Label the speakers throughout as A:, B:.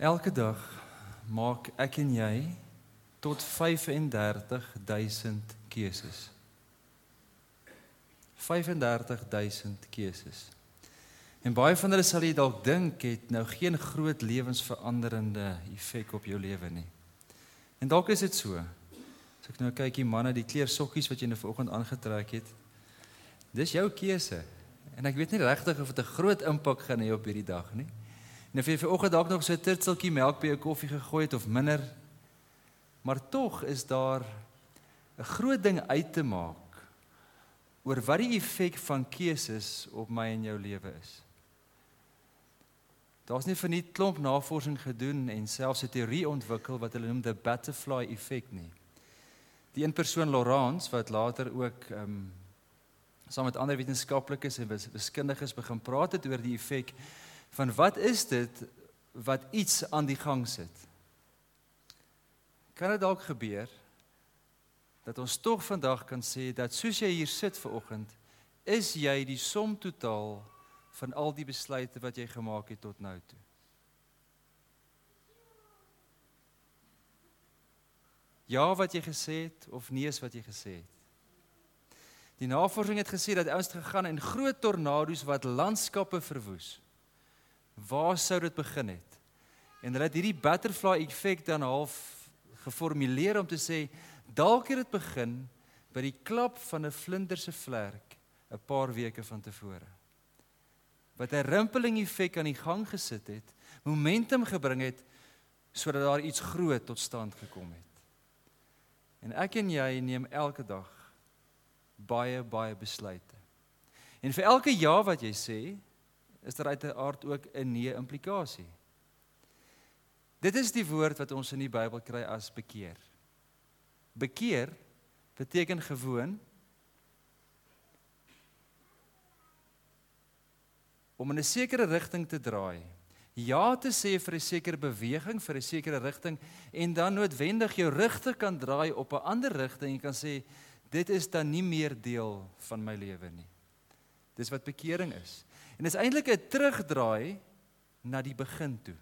A: Elke dag maak ek en jy tot 35000 keuses. 35000 keuses. En baie van hulle sal jy dalk dink het nou geen groot lewensveranderende effek op jou lewe nie. En dalk is dit so. As ek nou kyk hier manne, die kleur sokkies wat jy nou vanoggend aangetrek het. Dis jou keuse. En ek weet nie regtig of dit 'n groot impak gaan hê op hierdie dag nie. En of jy vir oggend dalk nog so 'n turteltjie melk by jou koffie gegooi het of minder. Maar tog is daar 'n groot ding uit te maak oor wat die effek van keuses op my en jou lewe is. Daar's nie vir nie klomp navorsing gedoen en selfs 'n teorie ontwikkel wat hulle noem die butterfly effek nie. Die een persoon Laurence wat later ook ehm um, saam met ander wetenskaplikes en wiskundiges begin praat het oor die effek van wat is dit wat iets aan die gang sit. Kan dit dalk gebeur dat ons tog vandag kan sê dat soos jy hier sit ver oggend, is jy die som totaal van al die besluite wat jy gemaak het tot nou toe. Ja wat jy gesê het of nee wat jy gesê het. Die navorsing het gesê dat ouens gegaan in groot tornado's wat landskappe verwoes waar sou dit begin het? En hulle het hierdie butterfly effek dan half geformuleer om te sê dalk het dit begin by die klap van 'n vlinder se vlerk 'n paar weke van tevore. Wat 'n rimpeling effek aan die gang gesit het, momentum gebring het sodat daar iets groot tot stand gekom het. En ek en jy neem elke dag baie baie besluite. En vir elke ja wat jy sê, is daar uiteraard ook 'n nee implikasie. Dit is die woord wat ons in die Bybel kry as bekeer. Bekeer beteken gewoon om in 'n sekere rigting te draai. Ja te sê vir 'n sekere beweging, vir 'n sekere rigting en dan noodwendig jou rigting kan draai op 'n ander rigting en kan sê dit is dan nie meer deel van my lewe nie. Dis wat bekering is. En dis eintlik 'n terugdraai na die begin toe.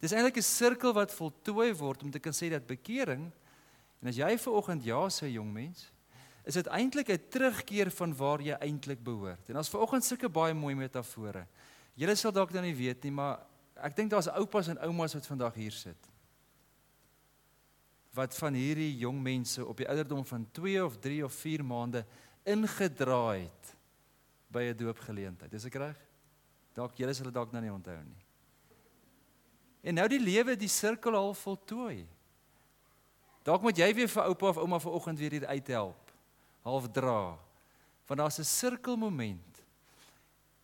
A: Dis eintlik 'n sirkel wat voltooi word om te kan sê dat bekering en as jy ver oggend ja sê jong mens, is dit eintlik 'n terugkeer van waar jy eintlik behoort. En as ver oggend sulke baie mooi metafore. Julle sal dalk dan nie weet nie, maar ek dink daar's oupas en oumas wat vandag hier sit. Wat van hierdie jong mense op die ouderdom van 2 of 3 of 4 maande ingedraai het by 'n doopgeleentheid. Is ek reg? Dalk julle sal dit dalk nou nie onthou nie. En nou die lewe die sirkel al voltooi. Dalk moet jy weer vir oupa of ouma vanoggend weer hier uithelp. Half dra. Want daar's 'n sirkelmoment.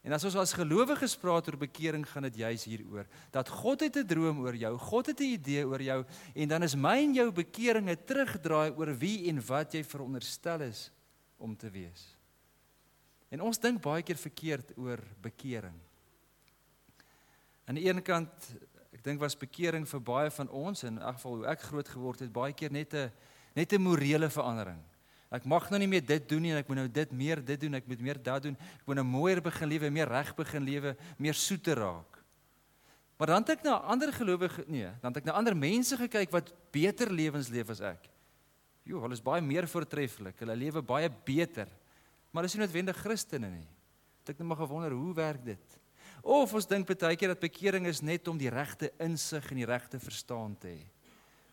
A: En as ons as gelowiges praat oor bekering, gaan dit juis hieroor dat God het 'n droom oor jou, God het 'n idee oor jou en dan is my en jou bekering 'n terugdraai oor wie en wat jy veronderstel is om te wees. En ons dink baie keer verkeerd oor bekering. Aan die een kant, ek dink was bekering vir baie van ons in elk geval hoe ek groot geword het, baie keer net 'n net 'n morele verandering. Ek mag nou nie meer dit doen nie en ek moet nou dit meer dit doen, ek moet meer dat doen. Ek moet nou mooier begin lewe, meer reg begin lewe, meer soeter raak. Maar dan het ek na ander gelowige nee, dan het ek na ander mense gekyk wat beter lewens leef as ek. Jo, hulle is baie meer voortreffelik. Hulle lewe baie beter. Maar dis nie noodwendig Christene nie. Ek het net maar gewonder hoe werk dit? Of ons dink baie keer dat bekering is net om die regte insig en die regte verstaan te hê.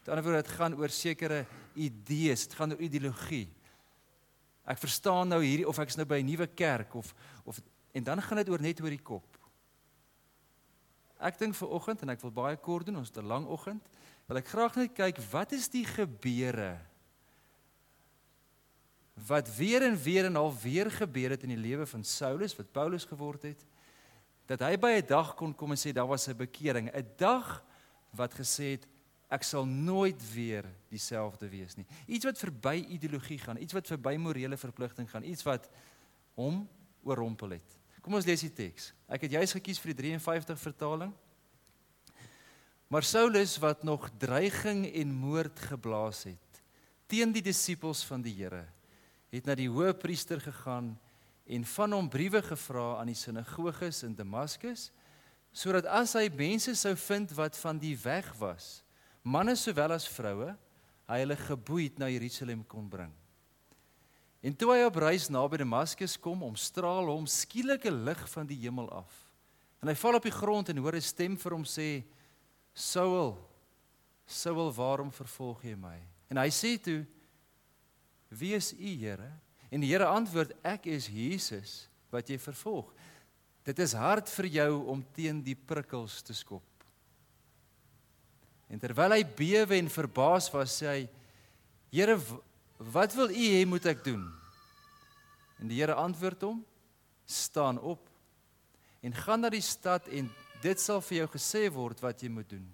A: Met ander woorde, dit gaan oor sekere idees, dit gaan oor ideologie. Ek verstaan nou hierdie of ek is nou by 'n nuwe kerk of of en dan gaan dit oor net oor die kop. Ek dink vir oggend en ek wil baie kort doen, ons het 'n lang oggend, wil ek graag net kyk wat is die gebeure wat weer en weer en al weer gebeur het in die lewe van Saulus wat Paulus geword het dat hy by 'n dag kon kom en sê daar was 'n bekering. 'n dag wat gesê het ek sal nooit weer dieselfde wees nie. Iets wat verby ideologie gaan iets wat verby morele verpligting gaan iets wat hom oorrompel het. Kom ons lees die teks ek het juis gekies vir die 53 vertaling. Maar Saulus wat nog dreiging en moord geblaas het teen die disippels van die Here het na die hoëpriester gegaan en van hom briewe gevra aan die sinagoges in Damaskus sodat as hy mense sou vind wat van die weg was, manne sowel as vroue, hy hulle geboeid na Jerusalem kon bring. En toe hy op reis naby Damaskus kom, omstraal hom skielike lig van die hemel af. En hy val op die grond en hoor 'n stem vir hom sê: "Saul, Saul, waarom vervolg jy my?" En hy sê toe: "Wie is U, Here?" En die Here antwoord: "Ek is Jesus wat jy vervolg." Dit is hard vir jou om teen die prikkels te skop. En terwyl hy bewe en verbaas was, sê hy: "Here, wat wil U hê moet ek doen?" En die Here antwoord hom: "Staan op en gaan na die stad en dit sal vir jou gesê word wat jy moet doen."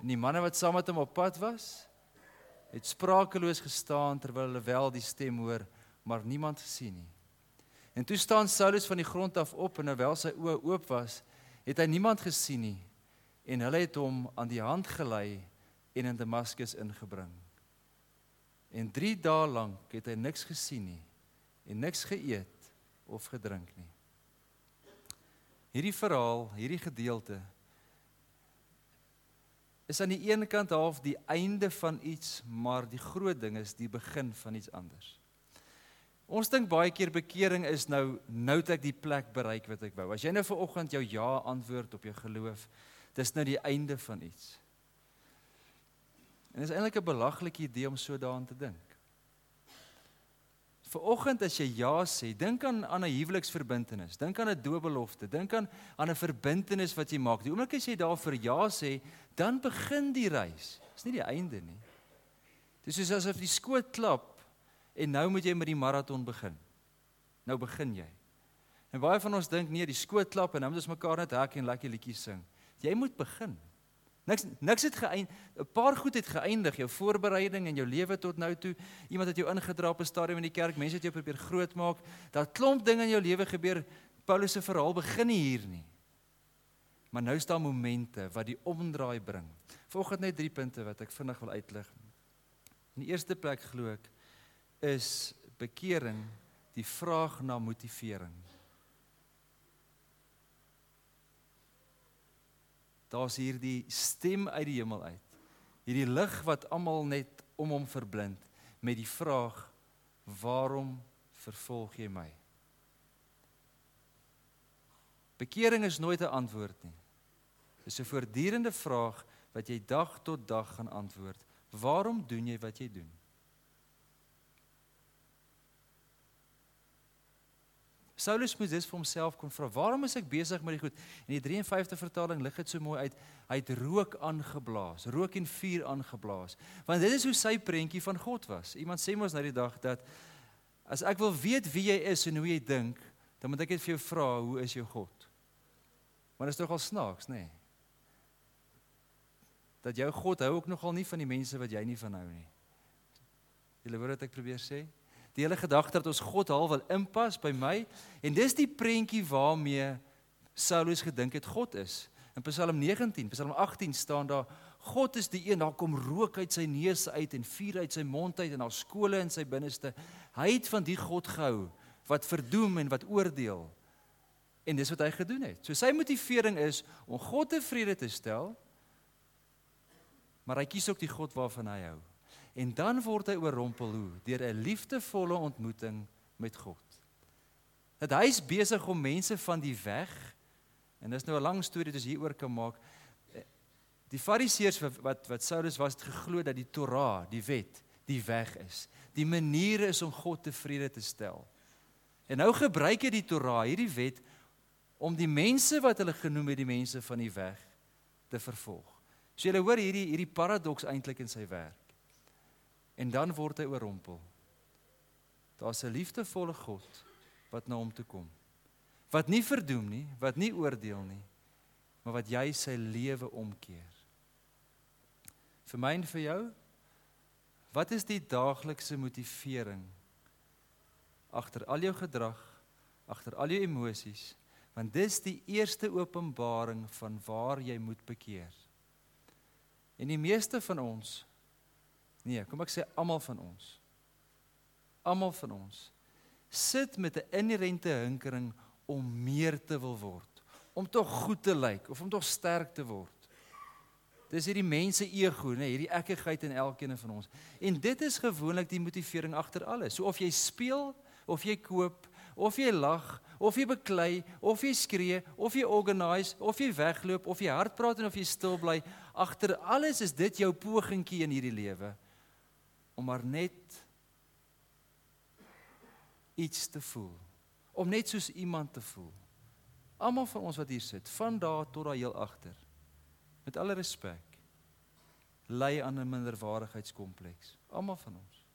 A: En die manne wat saam met hom op pad was, het sprakeloos gestaan terwyl hulle wel die stem hoor, maar niemand gesien nie. En toe staan Saulus van die grond af op en terwyl sy oë oop was, het hy niemand gesien nie en hulle het hom aan die hand gelei en in Damaskus ingebring. En 3 dae lank het hy niks gesien nie en niks geëet of gedrink nie. Hierdie verhaal, hierdie gedeelte is aan die een kant half die einde van iets, maar die groot ding is die begin van iets anders. Ons dink baie keer bekering is nou nou het ek die plek bereik wat ek wou. As jy nou ver oggend jou ja antwoord op jou geloof, dis nou die einde van iets. En dit is eintlik 'n belaglike idee om so daaraan te dink. Vir oggend as jy ja sê, dink aan aan 'n huweliksverbintenis, dink aan 'n doopbelofte, dink aan aan 'n verbintenis wat jy maak. Die oomblik as jy daar vir ja sê, dan begin die reis. Dis nie die einde nie. Dis soos asof die skoot klap en nou moet jy met die maraton begin. Nou begin jy. En baie van ons dink nee, die skoot klap en nou moet ons mekaar net hek en lekker liedjies sing. Jy moet begin. Niks niks het geëindig. 'n Paar goed het geëindig, jou voorbereiding en jou lewe tot nou toe. Iemand het jou ingedra op 'n stadium in die kerk, mense het jou probeer grootmaak. Daar klomp dinge in jou lewe gebeur. Paulus se verhaal begin nie hier nie. Maar nou staan momente wat die omdraai bring. Volgens net drie punte wat ek vinnig wil uitlig. In die eerste plek glo ek is bekering die vraag na motivering. Daar's hierdie stem uit die hemel uit. Hierdie lig wat almal net om hom verblind met die vraag: "Waarom vervolg jy my?" Bekering is nooit 'n antwoord nie. Dis 'n voortdurende vraag wat jy dag tot dag gaan antwoord. Waarom doen jy wat jy doen? Saulus moes dus vir homself kon vra, "Waarom is ek besig met die goed?" In die 53 vertaling lig dit so mooi uit. Hy het rook aangeblaas, rook en vuur aangeblaas. Want dit is hoe sy prentjie van God was. Iemand sê mos nou die dag dat as ek wil weet wie jy is en hoe jy dink, dan moet ek net vir jou vra, "Hoe is jou God?" Maar dit is tog al snaaks, nê? Nee. Dat jou God hou ook nogal nie van die mense wat jy nie van hou nie. Julle hoor wat ek probeer sê? Die hele gedagte dat ons God half wil inpas by my en dis die prentjie waarmee Saulus gedink het God is. In Psalm 19, Psalm 18 staan daar God is die een, daar kom rook uit sy neus uit en vuur uit sy mond uit en daar skole in sy binneste. Hy het van die God gehou wat verdoem en wat oordeel. En dis wat hy gedoen het. So sy motivering is om God tevrede te stel. Maar hy kies ook die God waarvan hy hou. En dan word hy oorrompel hoe deur 'n liefdevolle ontmoeting met God. Dat hy is besig om mense van die weg en dis nou 'n lang storie wat ons hieroor kan maak. Die Fariseërs wat wat Saulus was het geglo dat die Torah, die wet, die weg is. Die manier is om God tevrede te stel. En nou gebruik hy die Torah, hierdie wet om die mense wat hulle genoem het die mense van die weg te vervolg. So jy hoor hierdie hierdie paradoks eintlik in sy werk. En dan word hy oorrompel. Daar's 'n liefdevolle God wat na hom toe kom. Wat nie verdoem nie, wat nie oordeel nie, maar wat jy sy lewe omkeer. Vir my en vir jou, wat is die daaglikse motivering agter al jou gedrag, agter al jou emosies? Want dis die eerste openbaring van waar jy moet bekeer. En die meeste van ons Nee, kom ek sê almal van ons. Almal van ons sit met 'n inherente hinkering om meer te wil word, om tog goed te lyk of om tog sterk te word. Dis hierdie mense ego, nê, hierdie ekkigheid in elkeen van ons. En dit is gewoonlik die motivering agter alles. So of jy speel of jy koop of jy lag of jy beklei of jy skree of jy organise of jy wegloop of jy hard praat en of jy stil bly, agter alles is dit jou pogingkie in hierdie lewe om maar net iets te voel. Om net soos iemand te voel. Almal van ons wat hier sit, van daar tot daar heel agter. Met alle respek. Ly aan 'n minderwaardigheidskompleks. Almal van ons.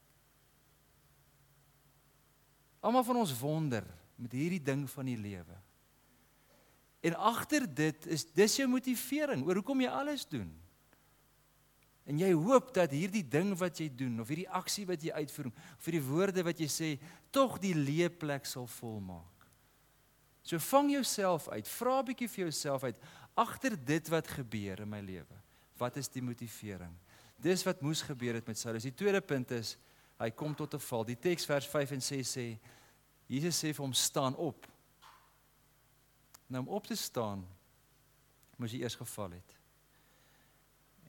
A: Almal van ons wonder met hierdie ding van die lewe. En agter dit is dis jou motivering oor hoekom jy alles doen. En jy hoop dat hierdie ding wat jy doen of hierdie aksie wat jy uitvoer of hierdie woorde wat jy sê tog die leeplek sal volmaak. So vang jouself uit, vra 'n bietjie vir jouself uit agter dit wat gebeur in my lewe. Wat is die motivering? Dis wat moes gebeur het met Saulus. Die tweede punt is hy kom tot 'n val. Die teks vers 5 en 6 sê Jesus sê vir hom staan op. Nou om op te staan moes hy eers geval het.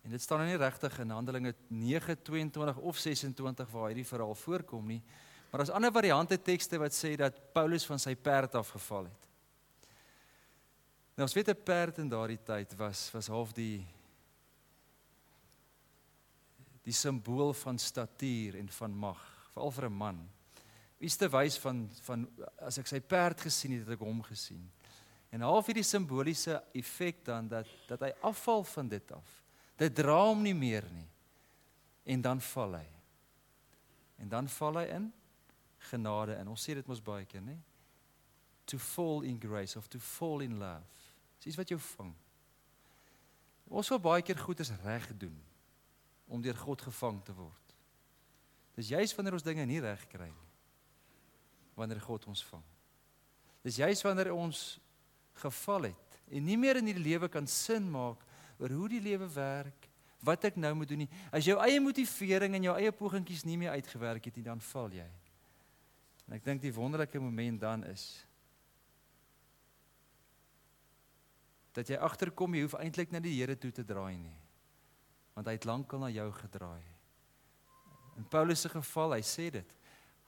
A: En dit staan nou nie regtig in Handelinge 9:22 of 26 waar hierdie verhaal voorkom nie. Maar daar's ander variante tekste wat sê dat Paulus van sy perd afgeval het. Nou ons weet 'n perd in daardie tyd was was half die die simbool van statuur en van mag, veral vir 'n man. Iets te wys van van as ek sy perd gesien het, het ek hom gesien. En half hierdie simboliese effek dan dat dat hy afval van dit af. Dit dra hom nie meer nie. En dan val hy. En dan val hy in genade in. Ons sê dit mos baie keer, nê? To fall in grace of to fall in love. Dis wat jou vang. Ons wil baie keer goed is reg doen om deur God gevang te word. Dis juis wanneer ons dinge nie reg kry nie. Wanneer God ons vang. Dis juis wanneer ons geval het en nie meer in hierdie lewe kan sin maak oor hoe die lewe werk, wat ek nou moet doen nie. As jou eie motivering en jou eie pogingkies nie meer uitgewerk het nie, dan val jy. En ek dink die wonderlike moment dan is dat jy agterkom jy hoef eintlik net die Here toe te draai nie. Want hy het lankal na jou gedraai. In Paulus se geval, hy sê dit.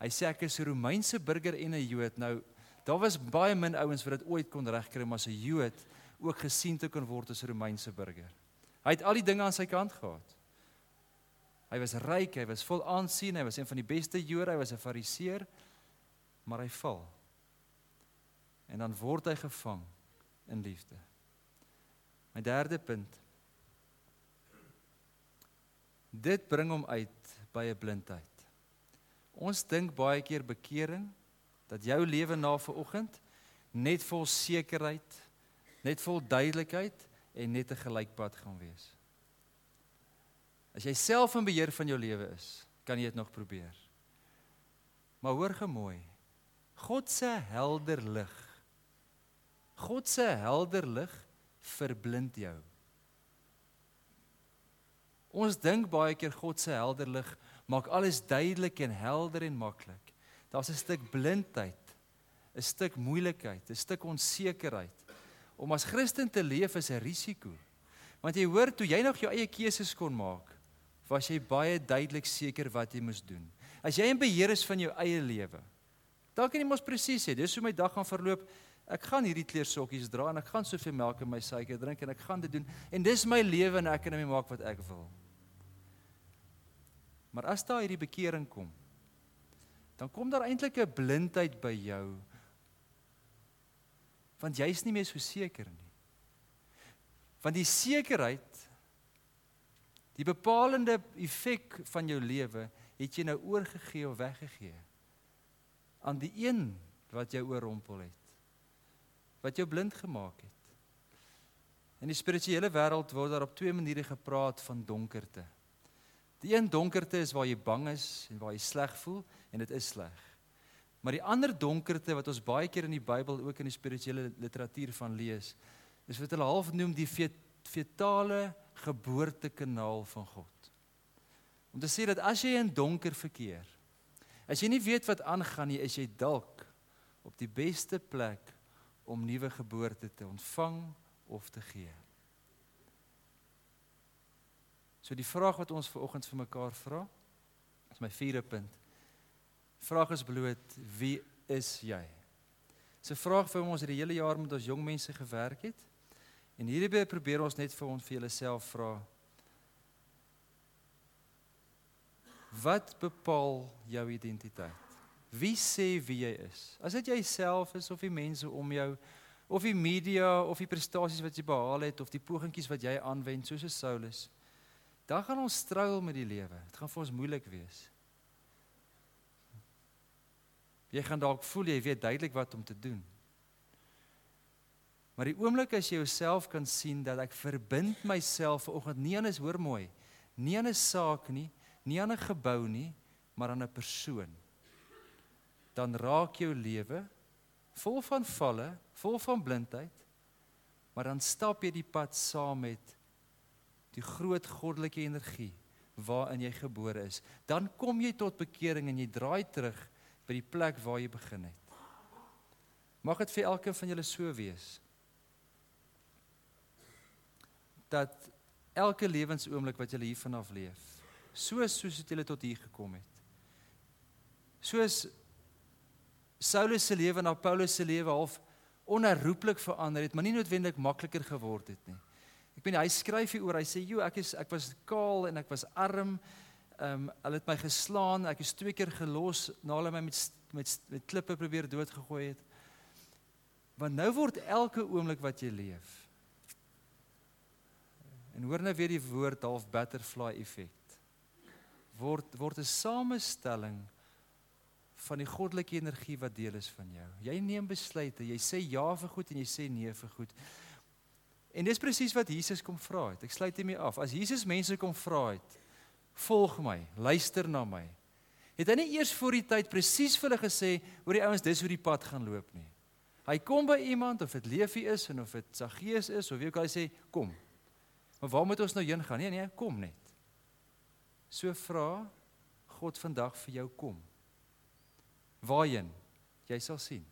A: Hy sê ek is 'n Romeinse burger en 'n Jood. Nou, daar was baie min ouens wat dit ooit kon regkry om as 'n Jood ook gesien te kon word as 'n Romeinse burger. Hy het al die dinge aan sy kant gehad. Hy was ryk, hy was vol aansien, hy was een van die beste Jode, hy was 'n Fariseer, maar hy val. En dan word hy gevang in liefde. My derde punt. Dit bring hom uit by 'n blindheid. Ons dink baie keer bekering dat jou lewe na vanoggend net vol sekerheid, net vol duidelikheid en net 'n gelykpad gaan wees. As jy self in beheer van jou lewe is, kan jy dit nog probeer. Maar hoor gemooi. God se helder lig. God se helder lig verblind jou. Ons dink baie keer God se helder lig maak alles duidelik en helder en maklik. Daar's 'n stuk blindheid, 'n stuk moeilikheid, 'n stuk onsekerheid. Om as Christen te leef is 'n risiko. Want jy hoor toe jy nog jou eie keuses kon maak, was jy baie duidelik seker wat jy moes doen. As jy in beheer is van jou eie lewe, dan kan jy mos presies sê, dis hoe my dag gaan verloop. Ek gaan hierdie kleersokkies dra en ek gaan soveel melk in my suiker drink en ek gaan dit doen en dis my lewe en ek kan net maak wat ek wil. Maar as daar hierdie bekering kom, dan kom daar eintlik 'n blindheid by jou. Want jy's nie meer so seker nie. Want die sekerheid die bepalende effek van jou lewe het jy nou oorgegee of weggegee aan die een wat jou oorrompel het. Wat jou blind gemaak het. In die spirituele wêreld word daar op twee maniere gepraat van donkerte. Die een donkerte is waar jy bang is en waar jy sleg voel en dit is sleg. Maar die ander donkerte wat ons baie keer in die Bybel ook in die spirituele literatuur van lees, is wat hulle half noem die fetale geboortekanaal van God. Om te sê dat as jy in donker verkeer, as jy nie weet wat aangaan nie, is jy dalk op die beste plek om nuwe geboorte te ontvang of te gee. So die vraag wat ons ver oggend vir mekaar vra, is my vierde punt. Vraag is bloot wie is jy? Dis 'n vraag vir ons hierdie hele jaar met ons jong mense gewerk het. En hierdie probeer ons net vir ons vir jouself vra. Wat bepaal jou identiteit? Wie sê wie jy is? As dit jouself is of die mense om jou of die media of die prestasies wat jy behaal het of die pogingkies wat jy aanwend soos 'n Saulus, dan gaan ons struggle met die lewe. Dit gaan vir ons moeilik wees. Jy gaan dalk voel jy weet duidelik wat om te doen. Maar die oomblik as jy jouself kan sien dat ek verbind myself vanoggend nie aan 'n hoor mooi, nie aan 'n saak nie, nie aan 'n gebou nie, maar aan 'n persoon. Dan raak jou lewe vol van valle, vol van blindheid, maar dan stap jy die pad saam met die groot goddelike energie waarin jy gebore is. Dan kom jy tot bekering en jy draai terug by die plek waar jy begin het. Mag dit vir elkeen van julle so wees dat elke lewensoomblik wat julle hier vanaf leef, soos soos dit julle tot hier gekom het. Soos Saulus se lewe na Paulus se lewe half onherroepelik verander het, maar nie noodwendig makliker geword het nie. Ek bedoel hy skryf hier oor, hy sê, "Jo, ek is ek was kaal en ek was arm Ehm um, hulle het my geslaan. Ek is twee keer gelos na hulle my met met met klippe probeer doodgegooi het. Want nou word elke oomblik wat jy leef. En hoor nou weer die woord half butterfly effek. Word word 'n samestelling van die goddelike energie wat deel is van jou. Jy neem besluite. Jy sê ja vir goed en jy sê nee vir goed. En dis presies wat Jesus kom vra het. Ek sluit hiermee af. As Jesus mense kom vra het, volg my, luister na my. Het hy nie eers voor die tyd presies vir hulle gesê hoe die ouens dis hoe die pad gaan loop nie. Hy kom by iemand of dit Leefie is en of dit Saggeus is of wie ook al hy sê kom. Maar waar moet ons nou heen gaan? Nee nee, kom net. So vra God vandag vir jou kom. Waarheen? Jy sal sien.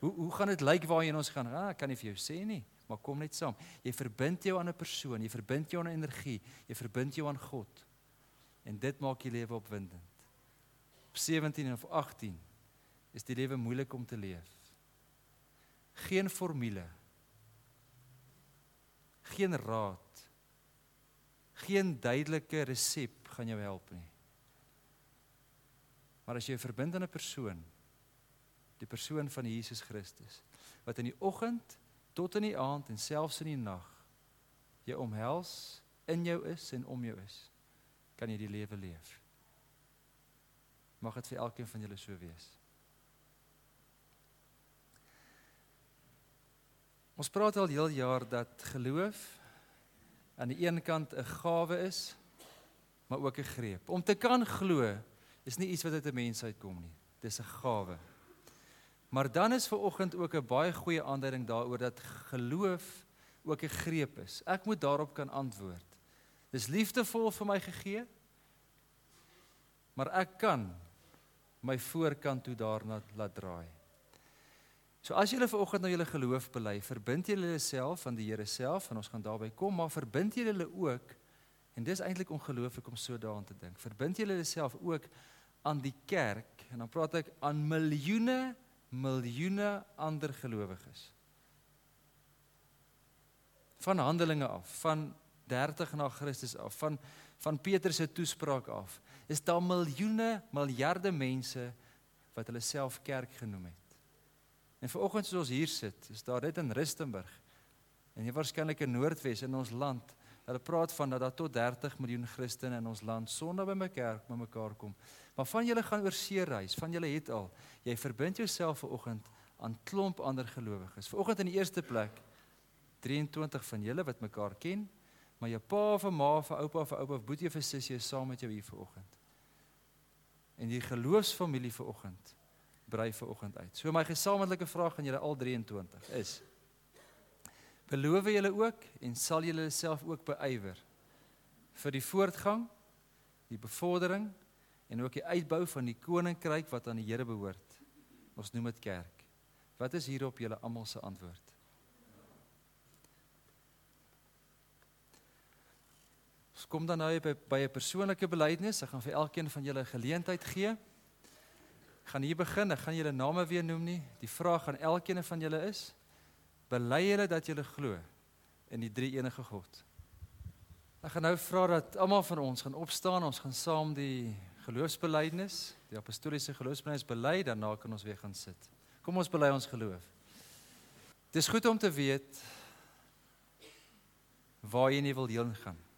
A: Hoe hoe gaan dit lyk waarheen ons gaan? Ah, ek kan nie vir jou sê nie, maar kom net saam. Jy verbind jou aan 'n persoon, jy verbind jou aan energie, jy verbind jou aan God. En dit maak die lewe opwindend. Op 17 of 18 is die lewe moeilik om te leef. Geen formule. Geen raad. Geen duidelike resep gaan jou help nie. Maar as jy verbind aan 'n persoon, die persoon van Jesus Christus, wat in die oggend tot in die aand en selfs in die nag jou omhels, in jou is en om jou is kan jy die lewe leef. Mag dit vir elkeen van julle so wees. Ons praat al heel jaar dat geloof aan die een kant 'n gawe is, maar ook 'n greep. Om te kan glo is nie iets wat uit 'n mens uitkom nie. Dis 'n gawe. Maar dan is ver oggend ook 'n baie goeie aanduiding daaroor dat geloof ook 'n greep is. Ek moet daarop kan antwoord. Dis liefdevol vir my gegee. Maar ek kan my voorkant toe daarna laat draai. So as julle vanoggend nou julle geloof bely, verbind julle jouself aan die Here self en ons gaan daarby kom, maar verbind julle hulle ook en dis eintlik ongelooflik om so daaraan te dink. Verbind julle jouself ook aan die kerk en dan praat ek aan miljoene miljoene ander gelowiges. Van Handelinge af, van 30 na Christus af, van van Petrus se toespraak af, is daar miljoene, miljarde mense wat hulle self kerk genoem het. En vanoggend soos ons hier sit, is daar dit in Rustenburg en hier waarskynlik in Noordwes in ons land. Hulle praat van dat daar tot 30 miljoen Christene in ons land sonder by my kerk by mekaar kom. Maar van julle gaan oor see reis, van julle het al. Jy verbind jouself vanoggend aan klomp ander gelowiges. Vanoggend in die eerste plek 23 van julle wat mekaar ken maar jou pa of ma of oupa of oupa of boetie of sussie is saam met jou hier vanoggend. En die geloofsfamilie vanoggend brei vanoggend uit. So my gesamentlike vraag aan julle al 23 is: Beloof julle ook en sal julle self ook beywer vir die voortgang, die bevordering en ook die uitbou van die koninkryk wat aan die Here behoort. Ons noem dit kerk. Wat is hierop julle almal se antwoord? Ons kom dan nou by by 'n persoonlike belydenis. Ek gaan vir elkeen van julle 'n geleentheid gee. Ek gaan hier begin. Ek gaan julle name weer noem nie. Die vraag aan elkeen van julle is: Bely julle dat julle glo in die drie enige God? Ek gaan nou vra dat almal van ons gaan opstaan. Ons gaan saam die geloofsbelijdenis, die apostoliese geloofsbelijdenis bely, daarna kan ons weer gaan sit. Kom ons bely ons geloof. Dit is goed om te weet waar jy nie wil heen gaan.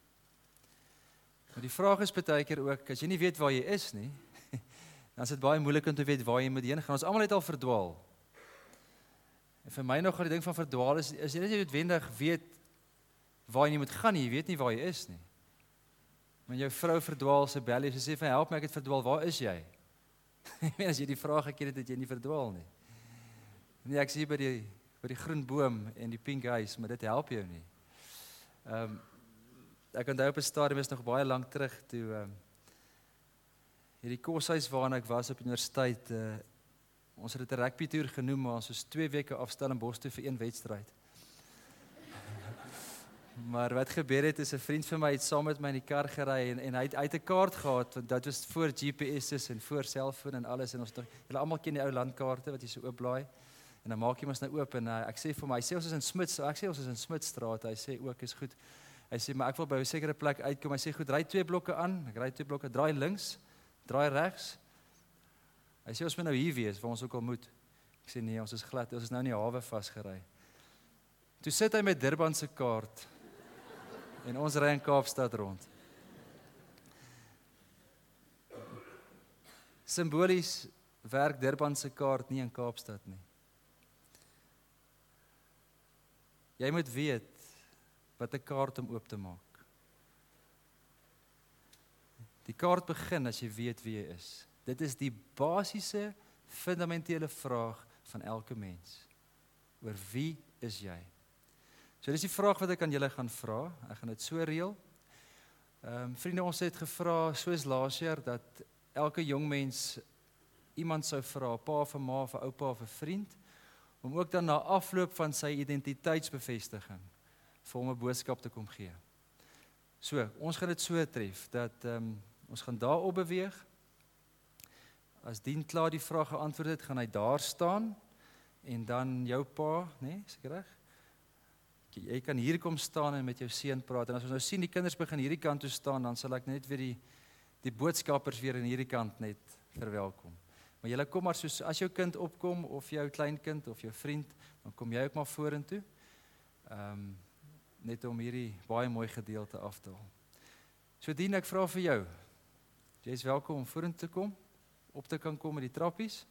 A: Maar die vraag is baie keer ook as jy nie weet waar jy is nie, dan is dit baie moeilik om te weet waar jy moet heen gaan. Ons almal het al verdwaal. En vir my nog gaan die ding van verdwaal is as jy net noodwendig weet waar jy moet gaan nie, jy weet nie waar jy is nie. Maar jou vrou verdwaal se bel jy sê vir help my ek het verdwaal, waar is jy? Ek meen as jy die vraag gekry het dat jy nie verdwaal nie. Nee, ek sien by die by die groen boom en die pink huis, maar dit help jou nie. Ehm um, ek onthou op 'n stadium is nog baie lank terug toe ehm um, hierdie koshuis waarna ek was op universiteit uh, ons het dit 'n rugby toer genoem maar ons was 2 weke afstel in Boston vir een wedstryd. Maar wat gebeur het is 'n vriend van my het saam met my in die kar gery en en hy het uit 'n kaart gehad want dit was voor GPS's en voor selfoon en alles en ons het julle almal ken die ou landkaarte wat jy so oop blaai. En dan maak jy mos nou oop en uh, ek sê vir my, hy sê ons is in Smits, ek sê ons is in Smitsstraat. Hy sê ook is goed. Hy sê maar ek wil by 'n sekere plek uitkom. Hy sê goed, ry twee blokke aan. Ek ry twee blokke, draai links, draai regs. Hy sê ons moet nou hier wees waar ons ook al moet. Ek sê nee, ons is glad. Ons is nou in die hawe vasgery. Toe sit hy met Durban se kaart. En ons ry in Kaapstad rond. Simbolies werk Durban se kaart nie in Kaapstad nie. Jy moet weet wat 'n kaart om oop te maak. Die kaart begin as jy weet wie jy is. Dit is die basiese fundamentele vraag van elke mens. Oor wie is jy? So dis die vraag wat ek aan julle gaan vra. Ek gaan dit so reël. Ehm um, vriende, ons het gevra soos laas jaar dat elke jong mens iemand sou vra, pa of ma of oupa of 'n vriend om ook dan na afloop van sy identiteitsbevestiging vir hom 'n boodskap te kom gee. So, ons gaan dit so tref dat ehm um, ons gaan daarop beweeg. As dien klaar die vraag geantwoord het, gaan hy daar staan en dan jou pa, nê, nee, seker reg? Jy kan hier kom staan en met jou seun praat en as ons nou sien die kinders begin hierdie kant toe staan, dan sal ek net weer die die boodskappers weer aan hierdie kant net verwelkom. Maar jy kom maar soos as jou kind opkom of jou kleinkind of jou vriend, dan kom jy ook maar vorentoe. Ehm um, net om hierdie baie mooi gedeelte af te haal. So dien ek vra vir jou. Jy is welkom om vorentoe te kom, op te kan kom met die trappies.